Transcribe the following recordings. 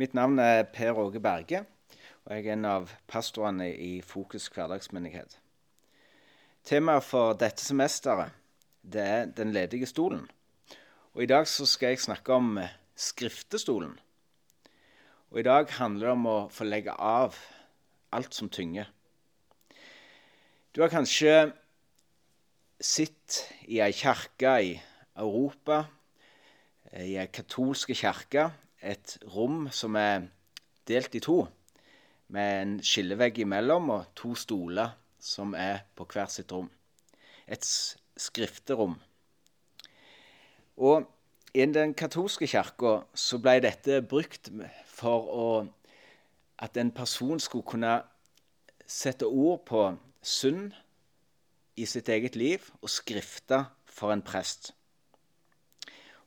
Mitt navn er Per Åge Berge, og jeg er en av pastorene i Fokus hverdagsmenighet. Temaet for dette semesteret det er Den ledige stolen. Og I dag skal jeg snakke om skriftestolen. Og I dag handler det om å få legge av alt som tynger. Du har kanskje sett i ei kirke i Europa, i ei katolske kirke, et rom som er delt i to, med en skillevegg imellom og to stoler som er på hvert sitt rom. Et skrifterom. Og i den katolske kirka så ble dette brukt for å, at en person skulle kunne sette ord på synd i sitt eget liv og skrifte for en prest.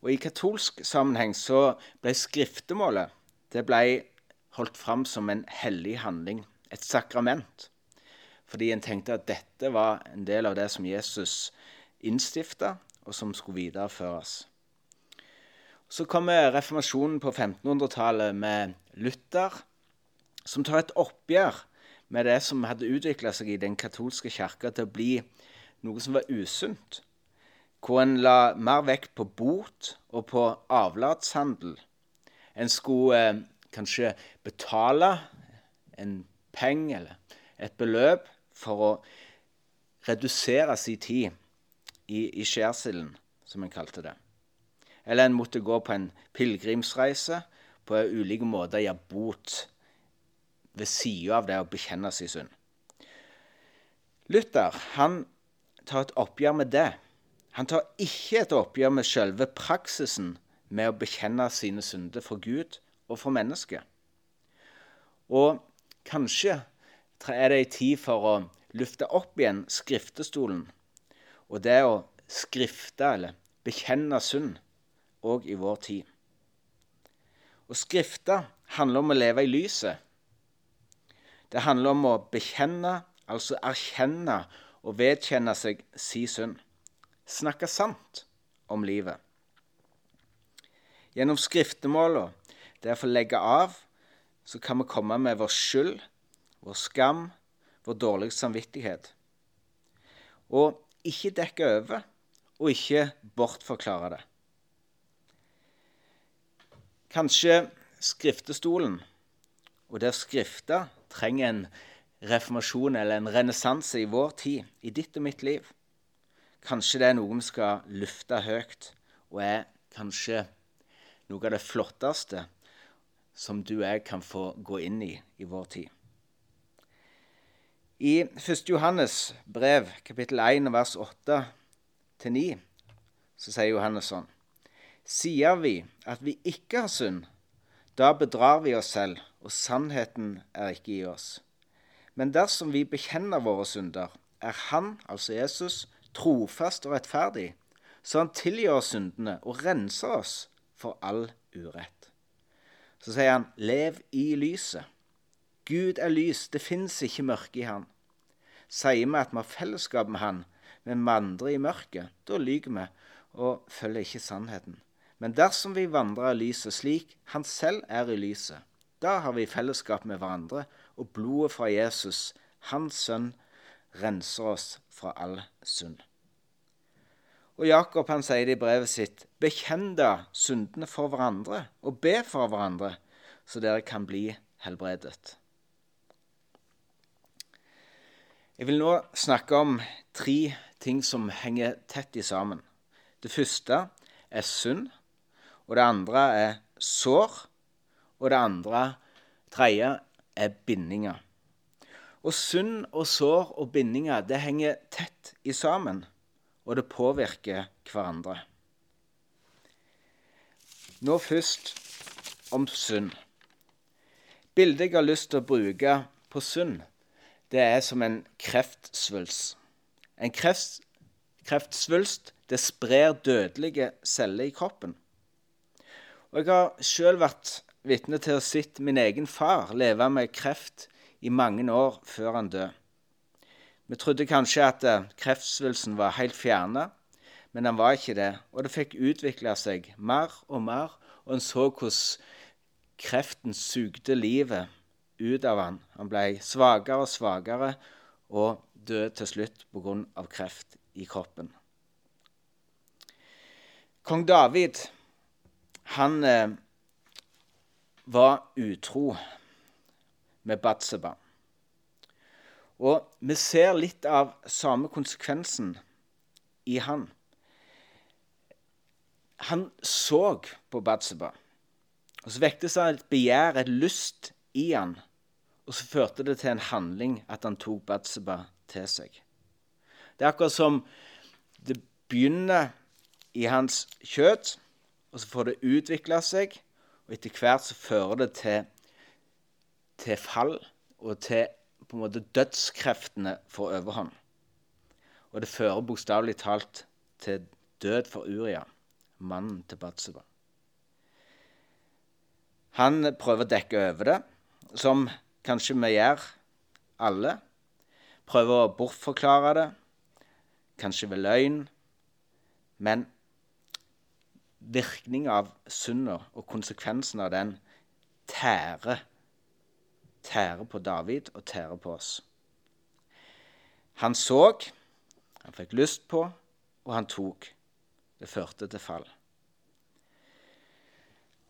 Og I katolsk sammenheng så ble skriftemålet det ble holdt fram som en hellig handling, et sakrament. Fordi en tenkte at dette var en del av det som Jesus innstifta, og som skulle videreføres. Så kommer reformasjonen på 1500-tallet med Luther, som tar et oppgjør med det som hadde utvikla seg i den katolske kirka til å bli noe som var usunt hvor en la mer vekt på bot og på avlatshandel. En skulle eh, kanskje betale en penge eller et beløp for å redusere sin tid i, i skjærsilden, som en kalte det. Eller en måtte gå på en pilegrimsreise på ulike måter gjøre bot ved sida av det å bekjenne sin synd. Luther han tar et oppgjør med det han tar ikke et oppgjør med selve praksisen med å bekjenne sine synder for Gud og for mennesket. Og kanskje er det en tid for å lufte opp igjen skriftestolen og det å skrifte eller bekjenne synd òg i vår tid. Å skrifte handler om å leve i lyset. Det handler om å bekjenne, altså erkjenne og vedkjenne seg si synd snakke sant om livet. Gjennom skriftemåla, det å få legge av, så kan vi komme med vår skyld, vår skam, vår dårlige samvittighet. Og ikke dekke over, og ikke bortforklare det. Kanskje skriftestolen og det å trenger en reformasjon eller en renessanse i vår tid, i ditt og mitt liv. Kanskje det er noe vi skal lufte høyt, og er kanskje noe av det flotteste som du og jeg kan få gå inn i i vår tid. I 1. Johannes brev, kapittel 1, vers 8-9, så sier Johannes sånn Sier vi at vi ikke har synd, da bedrar vi oss selv, og sannheten er ikke i oss. Men dersom vi bekjenner våre synder, er Han, altså Jesus, trofast og rettferdig, så han tilgir oss syndene og renser oss for all urett. Så sier han, lev i lyset. Gud er lys, det fins ikke mørke i han. Sier vi at vi har fellesskap med han, men vandrer i mørket, da lyver vi og følger ikke sannheten. Men dersom vi vandrer i lyset slik han selv er i lyset, da har vi fellesskap med hverandre, og blodet fra Jesus, hans sønn, renser oss fra all synd. Og Jakob han sier det i brevet sitt.: Bekjenn da syndene for hverandre, og be for hverandre, så dere kan bli helbredet. Jeg vil nå snakke om tre ting som henger tett i sammen. Det første er synd, og det andre er sår, og det andre, tredje, er bindinger. Og synd og sår og bindinger det henger tett i sammen, og det påvirker hverandre. Nå først om synd. Bildet jeg har lyst til å bruke på synd, det er som en kreftsvulst. En kreft, kreftsvulst det sprer dødelige celler i kroppen. Og Jeg har sjøl vært vitne til å sett min egen far leve med kreft i mange år før han døde. Vi trodde kanskje at eh, kreftsvulsten var helt fjerna, men den var ikke det. Og det fikk utvikle seg mer og mer, og en så hvordan kreften sugde livet ut av han. Han ble svakere og svakere og døde til slutt pga. kreft i kroppen. Kong David, han eh, var utro med Batseba. Og vi ser litt av samme konsekvensen i han. Han så på Batseba, og så vekte seg et begjær, et lyst, i han. Og så førte det til en handling at han tok Batseba til seg. Det er akkurat som det begynner i hans kjøtt, og så får det utvikle seg, og etter hvert så fører det til, til fall og til på en måte dødskreftene får overhånd. Og det fører bokstavelig talt til død for Uria, mannen til Batseba. Han prøver å dekke over det, som kanskje vi gjør alle. Prøver å bortforklare det, kanskje ved løgn. Men virkninga av synda og konsekvensen av den tærer tærer på David og tærer på oss. Han så, han fikk lyst på, og han tok. Det førte til fall.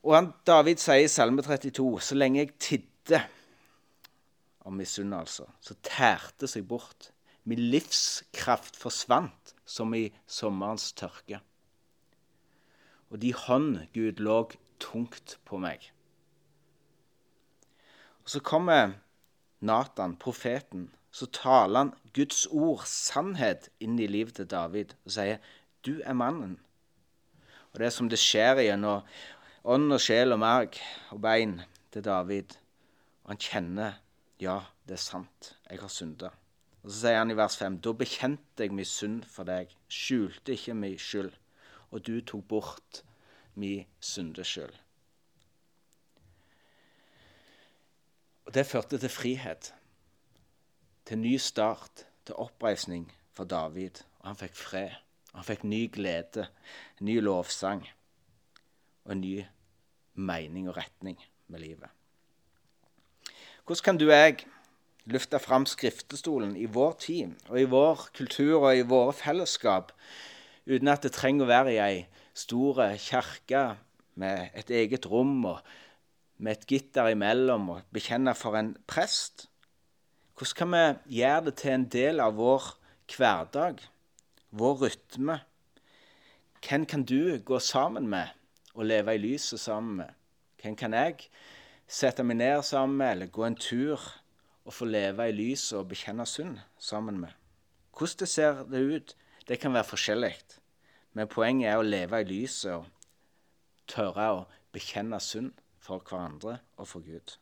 Og han, David sier i Salme 32.: Så lenge jeg tidde om misunnelse, så tærte seg bort. Min livskraft forsvant som i sommerens tørke. Og de hånd, Gud, lå tungt på meg. Og Så kommer Natan, profeten. Så taler han Guds ord, sannhet, inn i livet til David og sier, 'Du er mannen'. Og Det er som det skjer gjennom ånd og sjel og merg og bein til David. Og han kjenner, 'Ja, det er sant. Jeg har synda'. Og Så sier han i vers 5.: Da bekjente jeg min synd for deg, skjulte ikke min skyld, og du tok bort min syndeskyld. Og Det førte til frihet, til ny start, til oppreisning for David. Og han fikk fred. Han fikk ny glede, ny lovsang og en ny mening og retning med livet. Hvordan kan du og jeg løfte fram skriftestolen i vår tid og i vår kultur og i våre fellesskap uten at det trenger å være i ei stor kirke med et eget rom og med et gitter imellom og bekjenne for en prest? Hvordan kan vi gjøre det til en del av vår hverdag, vår rytme? Hvem kan du gå sammen med og leve i lyset sammen med? Hvem kan jeg sette meg ned sammen med, eller gå en tur og få leve i lyset og bekjenne synd sammen med? Hvordan det ser det ut, det kan være forskjellig. Men poenget er å leve i lyset og tørre å bekjenne synd for hverandre og for Gud.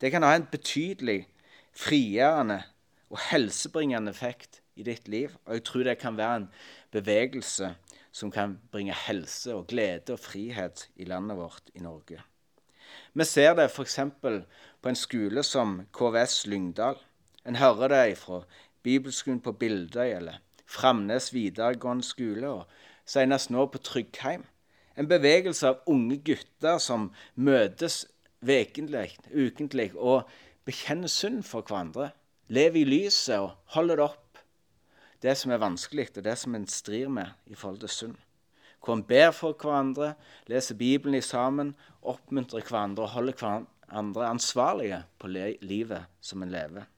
Det kan ha en betydelig frigjørende og helsebringende effekt i ditt liv. Og jeg tror det kan være en bevegelse som kan bringe helse og glede og frihet i landet vårt i Norge. Vi ser det f.eks. på en skole som KVS Lyngdal. En hører det fra Bibelskolen på Bildøy eller Framnes videregående skole, og senest nå på Tryggheim. En bevegelse av unge gutter som møtes vekentlig, ukentlig og bekjenner synd for hverandre. Lever i lyset og holder det opp. Det som er vanskelig, og det som en strir med i forhold til synd. Hvor en ber for hverandre, leser Bibelen i sammen, oppmuntrer hverandre og holder hverandre ansvarlige på livet som en lever.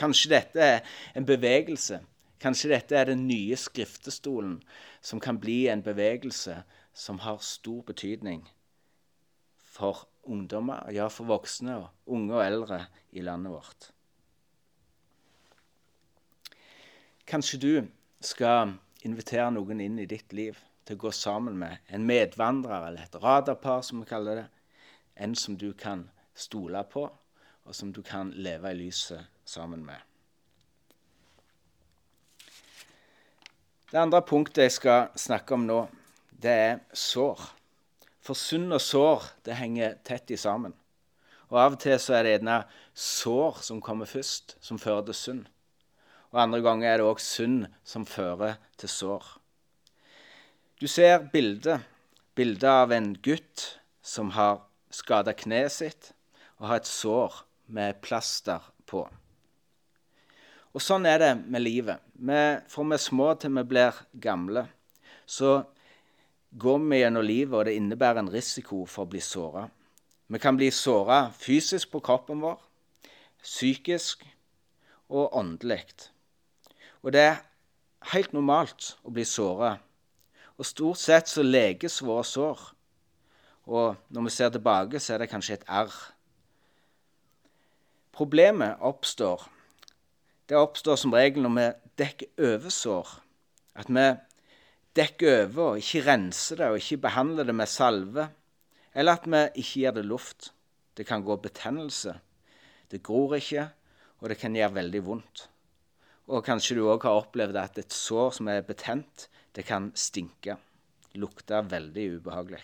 Kanskje dette er en bevegelse. Kanskje dette er den nye skriftestolen som kan bli en bevegelse som har stor betydning for ungdommer, ja, for voksne, unge og eldre i landet vårt. Kanskje du skal invitere noen inn i ditt liv til å gå sammen med en medvandrer eller et radarpar, som vi kaller det. En som du kan stole på, og som du kan leve i lyset sammen med. Det andre punktet jeg skal snakke om nå, det er sår. For sunn og sår det henger tett i sammen. Og Av og til så er det gjerne sår som kommer først, som fører til sunn. Og andre ganger er det òg sunn som fører til sår. Du ser bildet, bildet av en gutt som har skada kneet sitt og har et sår med plaster på. Og sånn er det med livet. Vi, fra vi er små til vi blir gamle, så går vi gjennom livet, og det innebærer en risiko for å bli såra. Vi kan bli såra fysisk på kroppen vår, psykisk og åndelig. Og det er helt normalt å bli såra. Og stort sett så leges våre sår. Og når vi ser tilbake, så er det kanskje et arr. Problemet oppstår det oppstår som regel når vi dekker over sår. At vi dekker over og ikke renser det og ikke behandler det med salve. Eller at vi ikke gir det luft. Det kan gå betennelse. Det gror ikke, og det kan gjøre veldig vondt. Og kanskje du òg har opplevd at et sår som er betent, det kan stinke. Lukte veldig ubehagelig.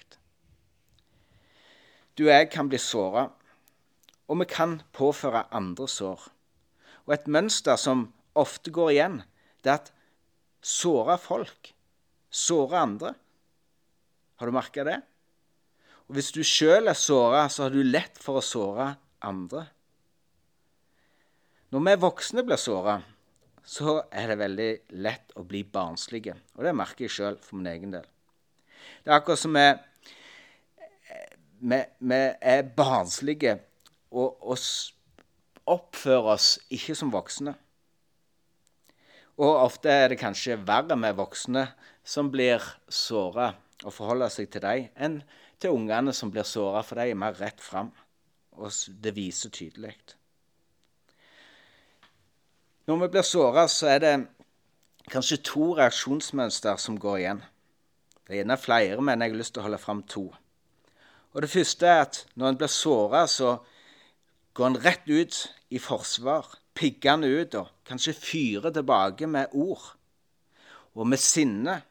Du og jeg kan bli såra, og vi kan påføre andre sår. Og et mønster som ofte går igjen, det er at såra folk sårer andre. Har du merka det? Og Hvis du sjøl er såra, så har du lett for å såre andre. Når vi voksne blir såra, så er det veldig lett å bli barnslige. Og det merker jeg sjøl for min egen del. Det er akkurat som vi, vi, vi er barnslige og, og oppfører oss ikke som voksne. Og ofte er det kanskje verre med voksne som blir såra og forholder seg til dem, enn til ungene som blir såra, for de er mer rett fram. Og det viser tydelig. Når vi blir såra, så er det kanskje to reaksjonsmønster som går igjen. Det er gjerne flere, men jeg har lyst til å holde fram to. Og Det første er at når en blir såra, så går han rett ut i forsvar, Pigger en ut og kanskje fyrer tilbake med ord og med sinne.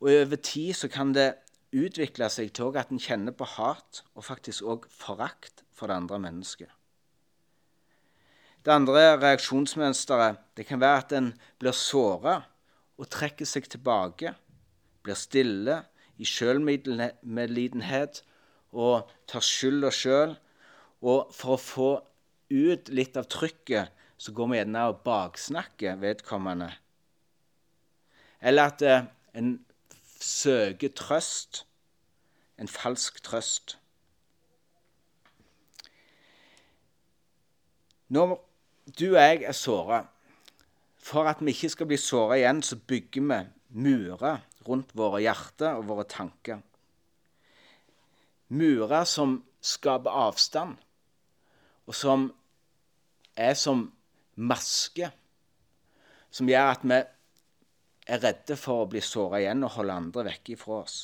Og over tid så kan det utvikle seg til at en kjenner på hat og faktisk òg forakt for det andre mennesket. Det andre reaksjonsmønsteret det kan være at en blir såra og trekker seg tilbake, blir stille i sjølmedlidenhet og tar skylda sjøl og for å få ut litt av trykket, så går vi gjerne og baksnakker vedkommende. Eller at eh, en søker trøst, en falsk trøst. Når du og jeg er såra, for at vi ikke skal bli såra igjen, så bygger vi murer rundt våre hjerter og våre tanker. Murer som skaper avstand og som er som maske, som gjør at vi er redde for å bli såra igjen og holde andre vekk ifra oss.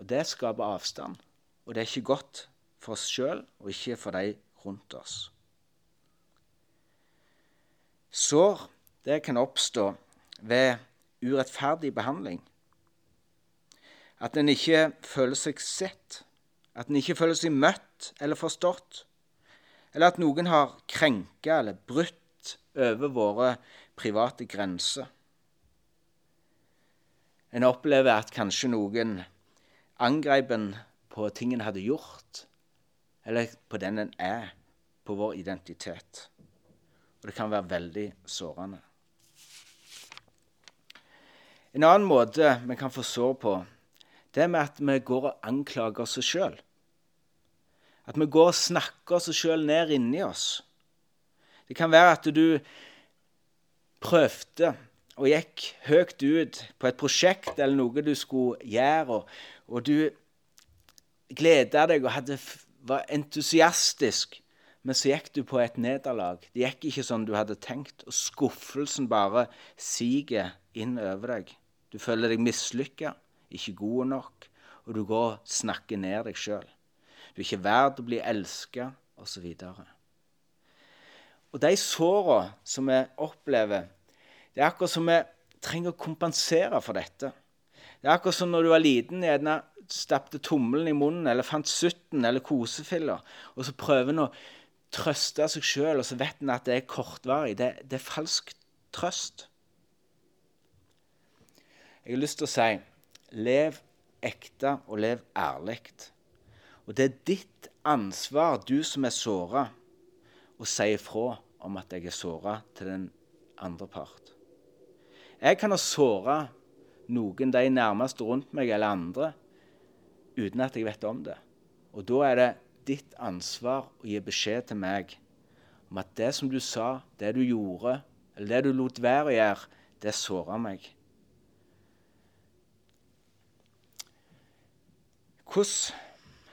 Og Det skaper avstand, og det er ikke godt for oss sjøl og ikke for de rundt oss. Sår det kan oppstå ved urettferdig behandling. At en ikke føler seg sett, at en ikke føler seg møtt eller forstått eller at noen har krenka eller brutt over våre private grenser. En opplever at kanskje noen angrep en på ting en hadde gjort, eller på den en er, på vår identitet. Og det kan være veldig sårende. En annen måte vi kan få sår på, det er med at vi går og anklager oss sjøl. At vi går og snakker oss sjøl ned inni oss. Det kan være at du prøvde og gikk høyt ut på et prosjekt eller noe du skulle gjøre, og, og du gleda deg og hadde, var entusiastisk. Men så gikk du på et nederlag. Det gikk ikke sånn du hadde tenkt. Og skuffelsen bare siger inn over deg. Du føler deg mislykka, ikke god nok, og du går og snakker ned deg sjøl. Du er ikke verd å bli elska, osv. Og, og de såra som vi opplever, det er akkurat som vi trenger å kompensere for dette. Det er akkurat som når du var liten, gjerne stappet tommelen i munnen eller fant sutten eller kosefiller, og så prøver en å trøste seg sjøl, og så vet en at det er kortvarig. Det, det er falsk trøst. Jeg har lyst til å si lev ekte og lev ærlig. Og det er ditt ansvar, du som er såra, å si ifra om at jeg er såra til den andre part. Jeg kan ha såra noen, de nærmeste rundt meg eller andre, uten at jeg vet om det. Og da er det ditt ansvar å gi beskjed til meg om at det som du sa, det du gjorde, eller det du lot være å gjøre, det såra meg. Hvordan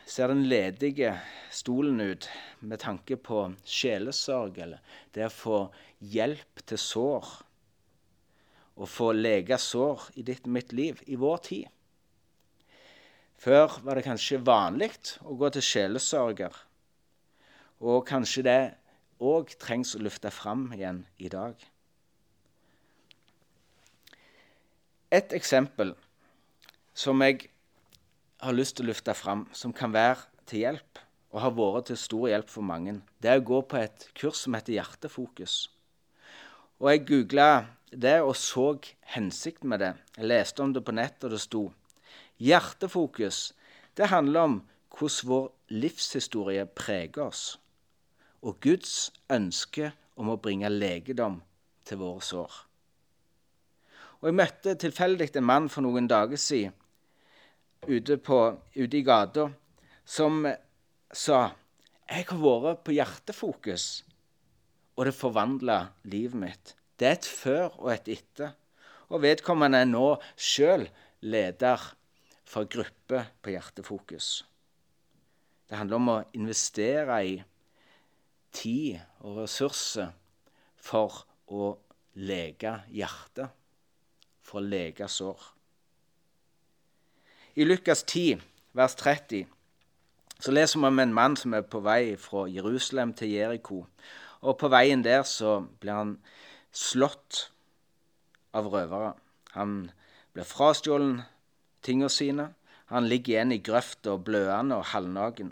ser den ledige stolen ut med tanke på sjelesorg, eller det å få hjelp til sår? Å få lega sår i ditt og mitt liv i vår tid? Før var det kanskje vanlig å gå til sjelesørger. Og kanskje det òg trengs å løfte fram igjen i dag. Et eksempel som jeg har lyst til å løfte fram, som kan være til hjelp, og har vært til stor hjelp for mange, det er å gå på et kurs som heter Hjertefokus. Og Jeg googla det og så hensikten med det. Jeg leste om det på nett, og det sto Hjertefokus det handler om hvordan vår livshistorie preger oss, og Guds ønske om å bringe legedom til våre sår. Og Jeg møtte tilfeldig en mann for noen dager siden ute, på, ute i gata som sa jeg har vært på hjertefokus, og det forvandla livet mitt. Det er et før og et etter. Og vedkommende er nå sjøl leder for gruppe på Hjertefokus. Det handler om å investere i tid og ressurser for å lege hjertet, for å lege sår. I Lukas 10, vers 30, så leser vi om en mann som er på vei fra Jerusalem til Jeriko. Og på veien der så blir han slått av røvere. Han blir frastjålet tingene sine. Han ligger igjen i grøfta bløende og halvnaken.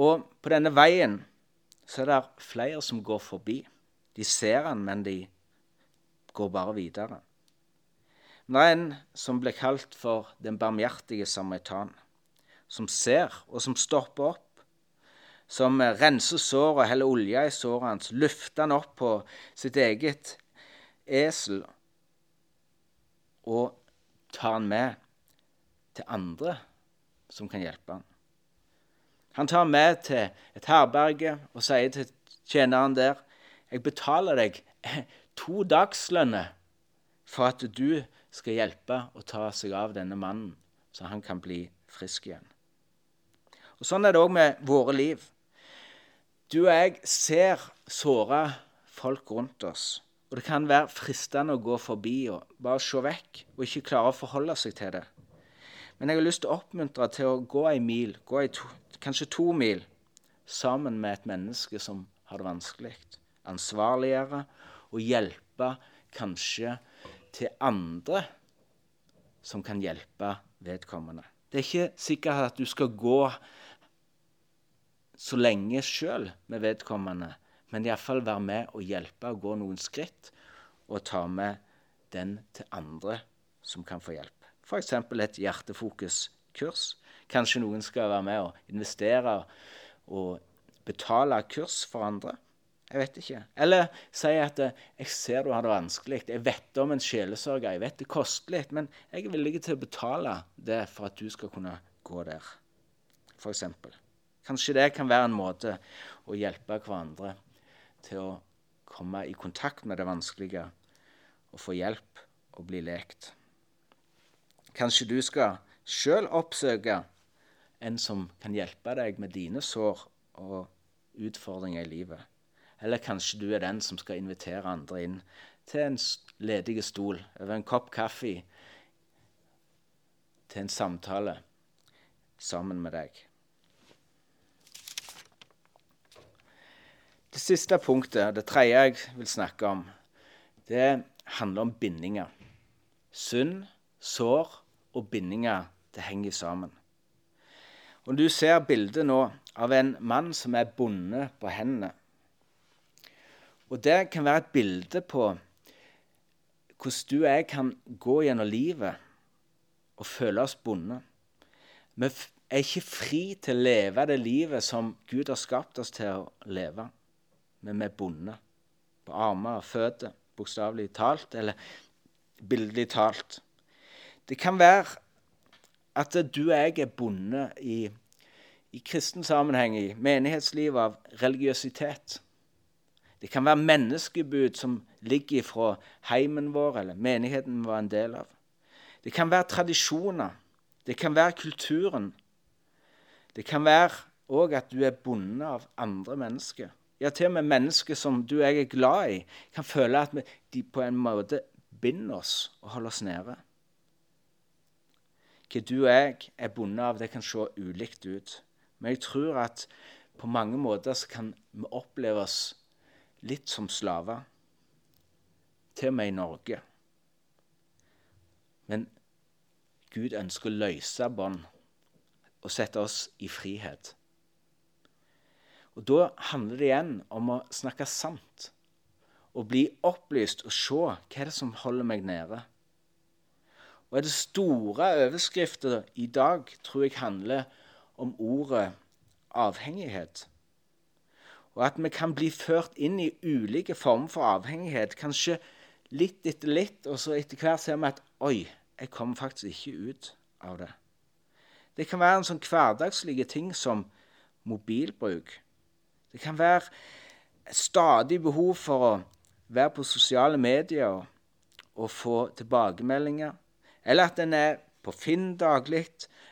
Og på denne veien så er det flere som går forbi. De ser han, men de går bare videre. Men det er en som blir kalt for den barmhjertige samaritan, som ser, og som stopper opp. Som renser såret heller olje i såret hans, løfter han opp på sitt eget esel og tar han med til andre som kan hjelpe han. Han tar med til et herberge og sier til tjeneren der jeg betaler deg to dagslønner for at du skal hjelpe å ta seg av denne mannen, så han kan bli frisk igjen. Og Sånn er det òg med våre liv. Du og jeg ser såre folk rundt oss. Og det kan være fristende å gå forbi og bare se vekk og ikke klare å forholde seg til det. Men jeg har lyst til å oppmuntre til å gå ei mil, gå ei to, kanskje to mil, sammen med et menneske som har det vanskelig. Ansvarliggjøre og hjelpe kanskje til andre som kan hjelpe vedkommende. Det er ikke sikkert at du skal gå så lenge sjøl med vedkommende, men iallfall være med og hjelpe og gå noen skritt og ta med den til andre som kan få hjelp. F.eks. et hjertefokuskurs. Kanskje noen skal være med og investere og betale kurs for andre. Jeg vet ikke. Eller si at eh, 'jeg ser du har det vanskelig'. Jeg vet om en sjelesørger. Jeg vet det koster litt, men jeg er villig til å betale det for at du skal kunne gå der. For Kanskje det kan være en måte å hjelpe hverandre til å komme i kontakt med det vanskelige og få hjelp og bli lekt. Kanskje du skal sjøl oppsøke en som kan hjelpe deg med dine sår og utfordringer i livet. Eller kanskje du er den som skal invitere andre inn til en ledig stol over en kopp kaffe til en samtale sammen med deg. Det siste punktet, det tredje jeg vil snakke om, det handler om bindinger. Synd, sår og bindinger, det henger sammen. Og Du ser bildet nå av en mann som er bonde på hendene. Og Det kan være et bilde på hvordan du og jeg kan gå gjennom livet og føle oss bonde. Vi er ikke fri til å leve det livet som Gud har skapt oss til å leve. Men vi er bundet på armer og føtter, bokstavelig talt, eller bildelig talt. Det kan være at du og jeg er bundet i, i kristen sammenheng, i menighetslivet, av religiøsitet. Det kan være menneskebud som ligger fra heimen vår eller menigheten vi var en del av. Det kan være tradisjoner. Det kan være kulturen. Det kan være òg at du er bundet av andre mennesker. Ja, til og med mennesker som du og jeg er glad i, kan føle at de på en måte binder oss og holder oss nede. Hva du og jeg er bundet av, det kan se ulikt ut. Men jeg tror at på mange måter så kan vi oppleve oss litt som slaver. Til og med i Norge. Men Gud ønsker å løse bånd og sette oss i frihet. Og Da handler det igjen om å snakke sant og bli opplyst og se hva er det som holder meg nede. Og er det store overskrifter i dag tror jeg handler om ordet avhengighet. Og at vi kan bli ført inn i ulike former for avhengighet. Kanskje litt etter litt, og så etter hvert ser vi at oi, jeg kommer faktisk ikke ut av det. Det kan være en sånn hverdagslige ting som mobilbruk. Det kan være stadig behov for å være på sosiale medier og, få tilbakemeldinger. Eller at en er på Finn daglig,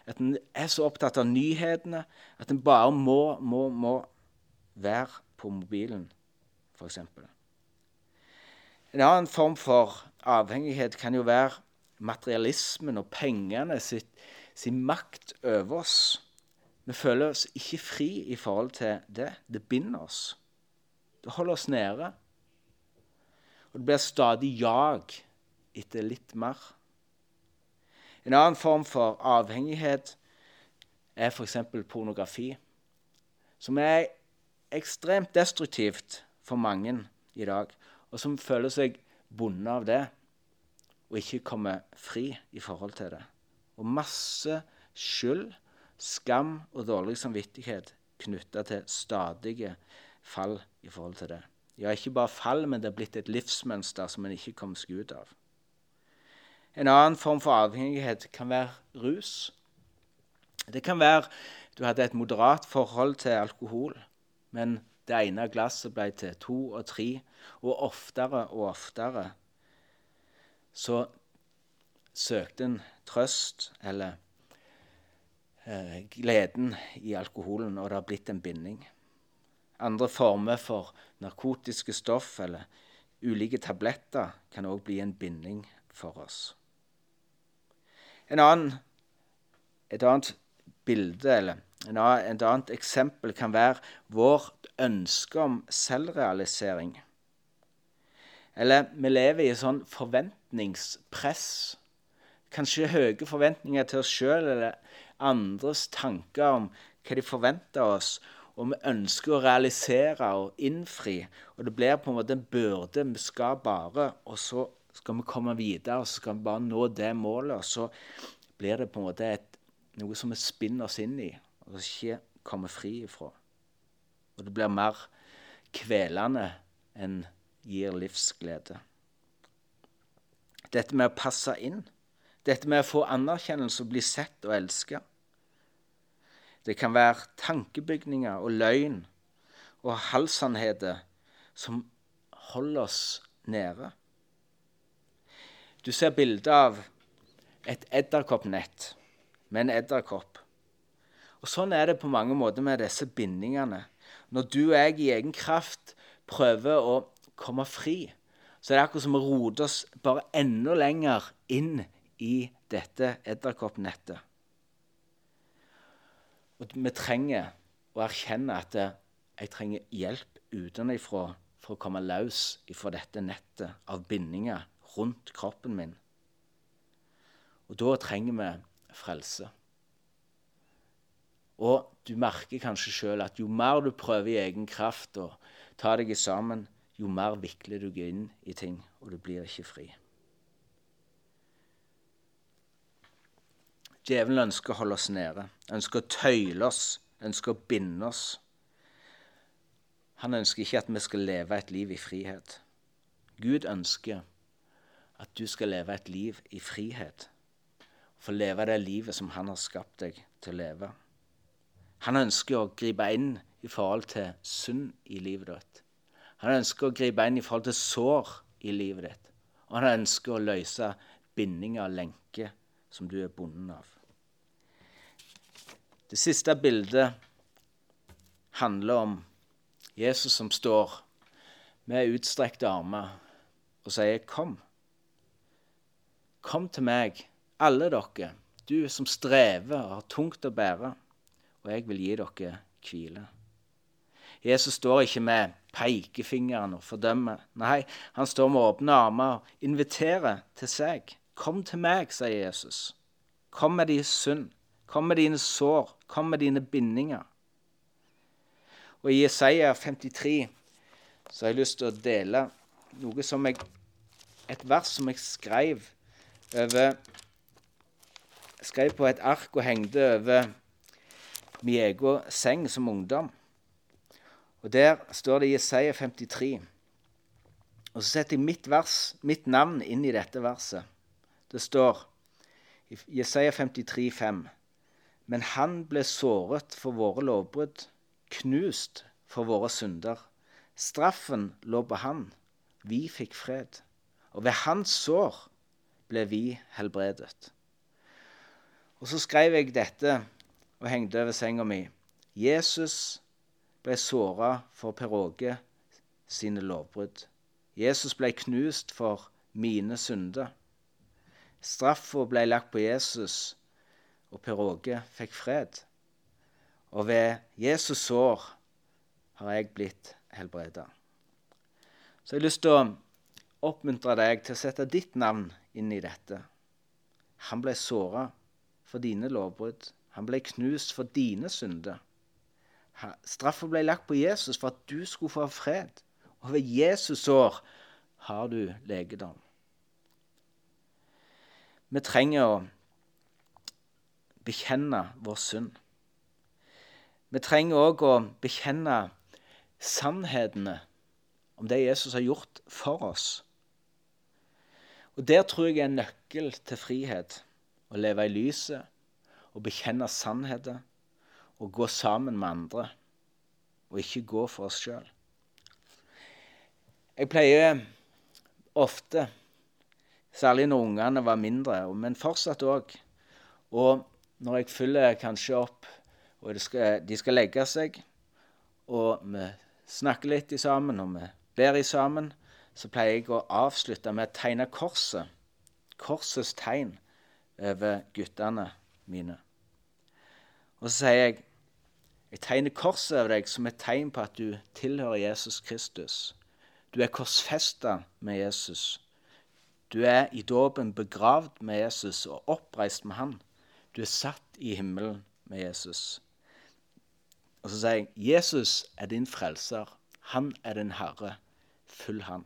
at en er så opptatt av nyhetene at en bare må, må, må være på mobilen, f.eks. En annen form for avhengighet kan jo være materialismen og pengene sin makt over oss. Vi føler oss ikke fri i forhold til det. Det binder oss. Det holder oss nede. Og det blir stadig jag etter litt mer. En annen form for avhengighet er f.eks. pornografi, som er ekstremt destruktivt for mange i dag, og som føler seg bundet av det og ikke kommer fri i forhold til det. Og masse skyld, skam og dårlig samvittighet knytta til stadige fall i forhold til det. Ja, ikke bare fall, men det er blitt et livsmønster som en ikke kommer seg ut av. En annen form for avhengighet kan være rus. Det kan være du hadde et moderat forhold til alkohol, men det ene glasset ble til to og tre, og oftere og oftere så søkte en trøst eller eh, gleden i alkoholen, og det har blitt en binding. Andre former for narkotiske stoff eller ulike tabletter kan òg bli en binding for oss. En annen, et annet bilde eller et annet eksempel kan være vårt ønske om selvrealisering. Eller vi lever i sånn forventningspress. Kanskje høye forventninger til oss sjøl eller andres tanker om hva de forventer oss. Og vi ønsker å realisere og innfri. Og det blir på en måte en byrde. Vi skal bare, og så skal vi komme videre, og så skal vi bare nå det målet. Og så blir det på en måte et, noe som vi spinner oss inn i, og ikke kommer fri ifra. Og det blir mer kvelende enn gir livsglede. Dette med å passe inn, dette med å få anerkjennelse og bli sett og elska. Det kan være tankebygninger og løgn og halvsannheter som holder oss nede. Du ser bilde av et edderkoppnett med en edderkopp. Og Sånn er det på mange måter med disse bindingene. Når du og jeg i egen kraft prøver å komme fri, så er det akkurat som å rote oss bare enda lenger inn i dette edderkoppnettet. Og vi trenger å erkjenne at jeg trenger hjelp utenfra for å komme løs fra dette nettet av bindinger rundt kroppen min. Og da trenger vi frelse. Og du merker kanskje sjøl at jo mer du prøver i egen kraft å ta deg sammen, jo mer vikler du inn i ting, og du blir ikke fri. Djevelen ønsker å holde oss nede, ønsker å tøyle oss, ønsker å binde oss. Han ønsker ikke at vi skal leve et liv i frihet. Gud ønsker at du skal leve et liv i frihet. Få leve det livet som han har skapt deg til å leve. Han ønsker å gripe inn i forhold til synd i livet ditt. Han ønsker å gripe inn i forhold til sår i livet ditt. Og han ønsker å løse bindinger og lenker som du er bonden av. Det siste bildet handler om Jesus som står med utstrekte armer og sier, 'Kom. Kom til meg, alle dere, du som strever og har tungt å bære, og jeg vil gi dere hvile.' Jesus står ikke med pekefingeren og fordømmer. Nei, han står med åpne armer og inviterer til seg. Kom til meg, sier Jesus. Kom med din synd. Kom med dine sår. Kom med dine bindinger. Og I Jesaja 53 så har jeg lyst til å dele noe som jeg, et vers som jeg skrev over skrev på et ark og hengte over min egen seng som ungdom. Og Der står det Jesaja 53. Og så setter jeg mitt, vers, mitt navn inn i dette verset. Det står i Jesaja 53, 5. Men han ble såret for våre lovbrudd, knust for våre synder. Straffen lå på han, vi fikk fred. Og ved hans sår ble vi helbredet. Og så skrev jeg dette og hengte over senga mi. Jesus ble såra for Per Åge sine lovbrudd. Jesus ble knust for mine synder. Straffa ble lagt på Jesus, og Per Åge fikk fred. Og ved Jesus sår har jeg blitt helbreda. Så jeg har lyst til å oppmuntre deg til å sette ditt navn inn i dette. Han ble såra for dine lovbrudd. Han ble knust for dine synder. Straffa ble lagt på Jesus for at du skulle få fred. Og ved Jesus sår har du legedom. Vi trenger å bekjenne vår synd. Vi trenger òg å bekjenne sannhetene om det Jesus har gjort for oss. Og Der tror jeg er en nøkkel til frihet. Å leve i lyset og bekjenne sannheter og gå sammen med andre, og ikke gå for oss sjøl. Jeg pleier ofte, særlig når ungene var mindre, men fortsatt òg, og når jeg fyller kanskje opp, og skal, de skal legge seg, og vi snakker litt sammen, og vi ber i sammen, så pleier jeg å avslutte med å tegne korset. Korsets tegn over guttene mine. Og så sier jeg jeg tegner korset over deg som et tegn på at du tilhører Jesus Kristus. Du er korsfesta med Jesus. Du er i dåpen begravd med Jesus og oppreist med han. Du er satt i himmelen med Jesus. Og så sier jeg Jesus er din frelser. Han er din herre. Følg han.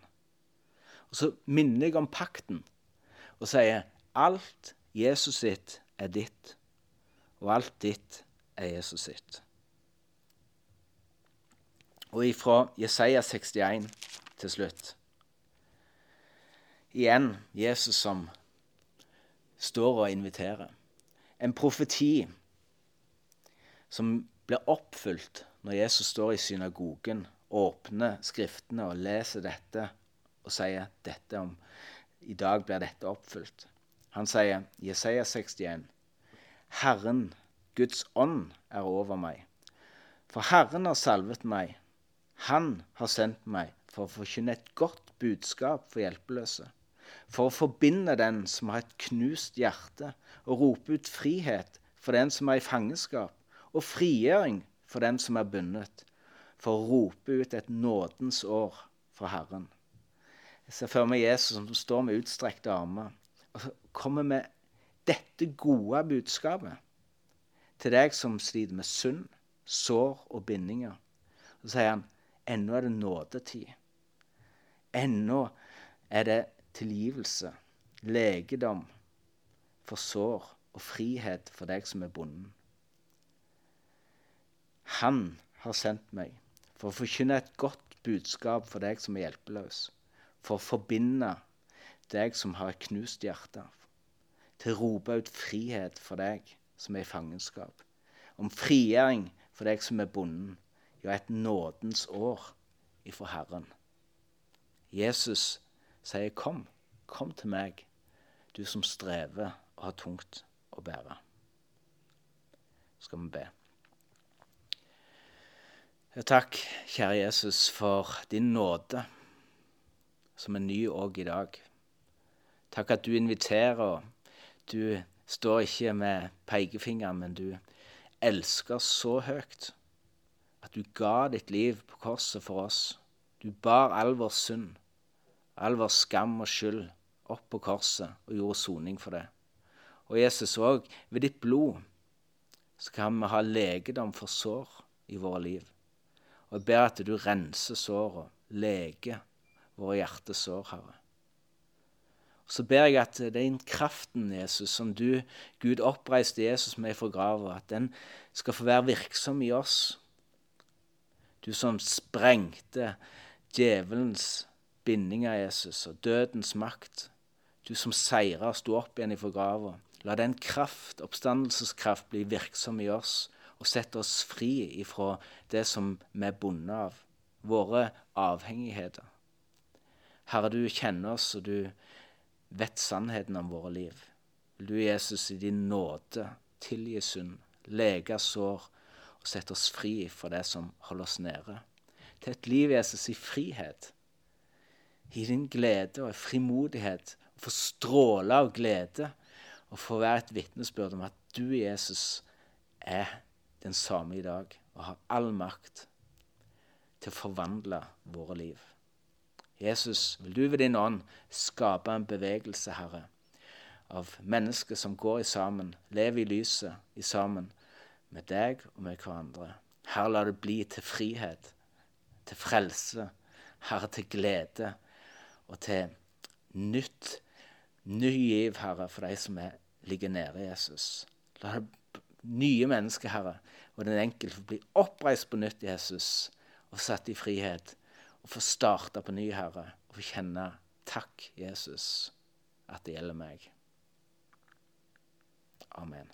Og så minner jeg om pakten og sier alt Jesus sitt er ditt, og alt ditt er Jesus sitt. Og ifra Jesaja 61 til slutt. Igjen Jesus som står og inviterer. En profeti som blir oppfylt når Jesus står i synagogen, åpner Skriftene og leser dette og sier dette om I dag blir dette oppfylt. Han sier Jesaja 61.: Herren, Guds ånd, er over meg. For Herren har salvet meg han har sendt meg for å forkynne et godt budskap for hjelpeløse, for å forbinde den som har et knust hjerte, og rope ut frihet for den som er i fangenskap, og frigjøring for den som er bundet, for å rope ut et nådens år fra Herren. Jeg ser for meg Jesus som står med utstrekte armer og kommer med dette gode budskapet til deg som sliter med synd, sår og bindinger. Så sier han Ennå er det nådetid. Ennå er det tilgivelse, legedom for sår og frihet for deg som er bonden. Han har sendt meg for å forkynne et godt budskap for deg som er hjelpeløs, for å forbinde deg som har et knust hjerte, til å rope ut frihet for deg som er i fangenskap, om frigjøring for deg som er bonden, ja, et nådens år ifra Herren. Jesus sier, 'Kom, kom til meg, du som strever og har tungt å bære'. Skal vi be. Takk, kjære Jesus, for din nåde, som er ny òg i dag. Takk at du inviterer. Du står ikke med pekefingeren, men du elsker så høyt at du ga ditt liv på korset for oss. Du bar all vår synd, all vår skam og skyld opp på korset og gjorde soning for det. Og Jesus òg, ved ditt blod så kan vi ha legedom for sår i våre liv. Og jeg ber at du renser sårene, leger våre hjertesår, Herre. Og Så ber jeg at den kraften, Jesus, som du, Gud, oppreiste Jesus med fra grava, at den skal få være virksom i oss. Du som sprengte djevelens bindinger, Jesus, og dødens makt. Du som seira og sto opp igjen ifra grava. La den kraft, oppstandelseskraft, bli virksom i oss og sette oss fri ifra det som vi er bundet av, våre avhengigheter. Herre, du kjenner oss, og du vet sannheten om våre liv. Vil du, Jesus, i din nåde tilgi synd, lege sår og sette oss fri fra det som holder oss nede? til et liv, Jesus, i frihet. I din glede og frimodighet. Få stråle av glede og få være et vitnesbyrd om at du, Jesus, er den samme i dag og har all makt til å forvandle våre liv. Jesus, vil du ved din ånd skape en bevegelse, Herre, av mennesker som går i sammen, lever i lyset i sammen med deg og med hverandre. Herre, la det bli til frihet til frelse, Herre, til glede og til nytt, ny giv, Herre, for de som er, ligger nede, Jesus. La det nye mennesker, Herre, og den enkelte få bli oppreist på nytt, Jesus, og satt i frihet, og få starte på ny, Herre, og få kjenne takk, Jesus, at det gjelder meg. Amen.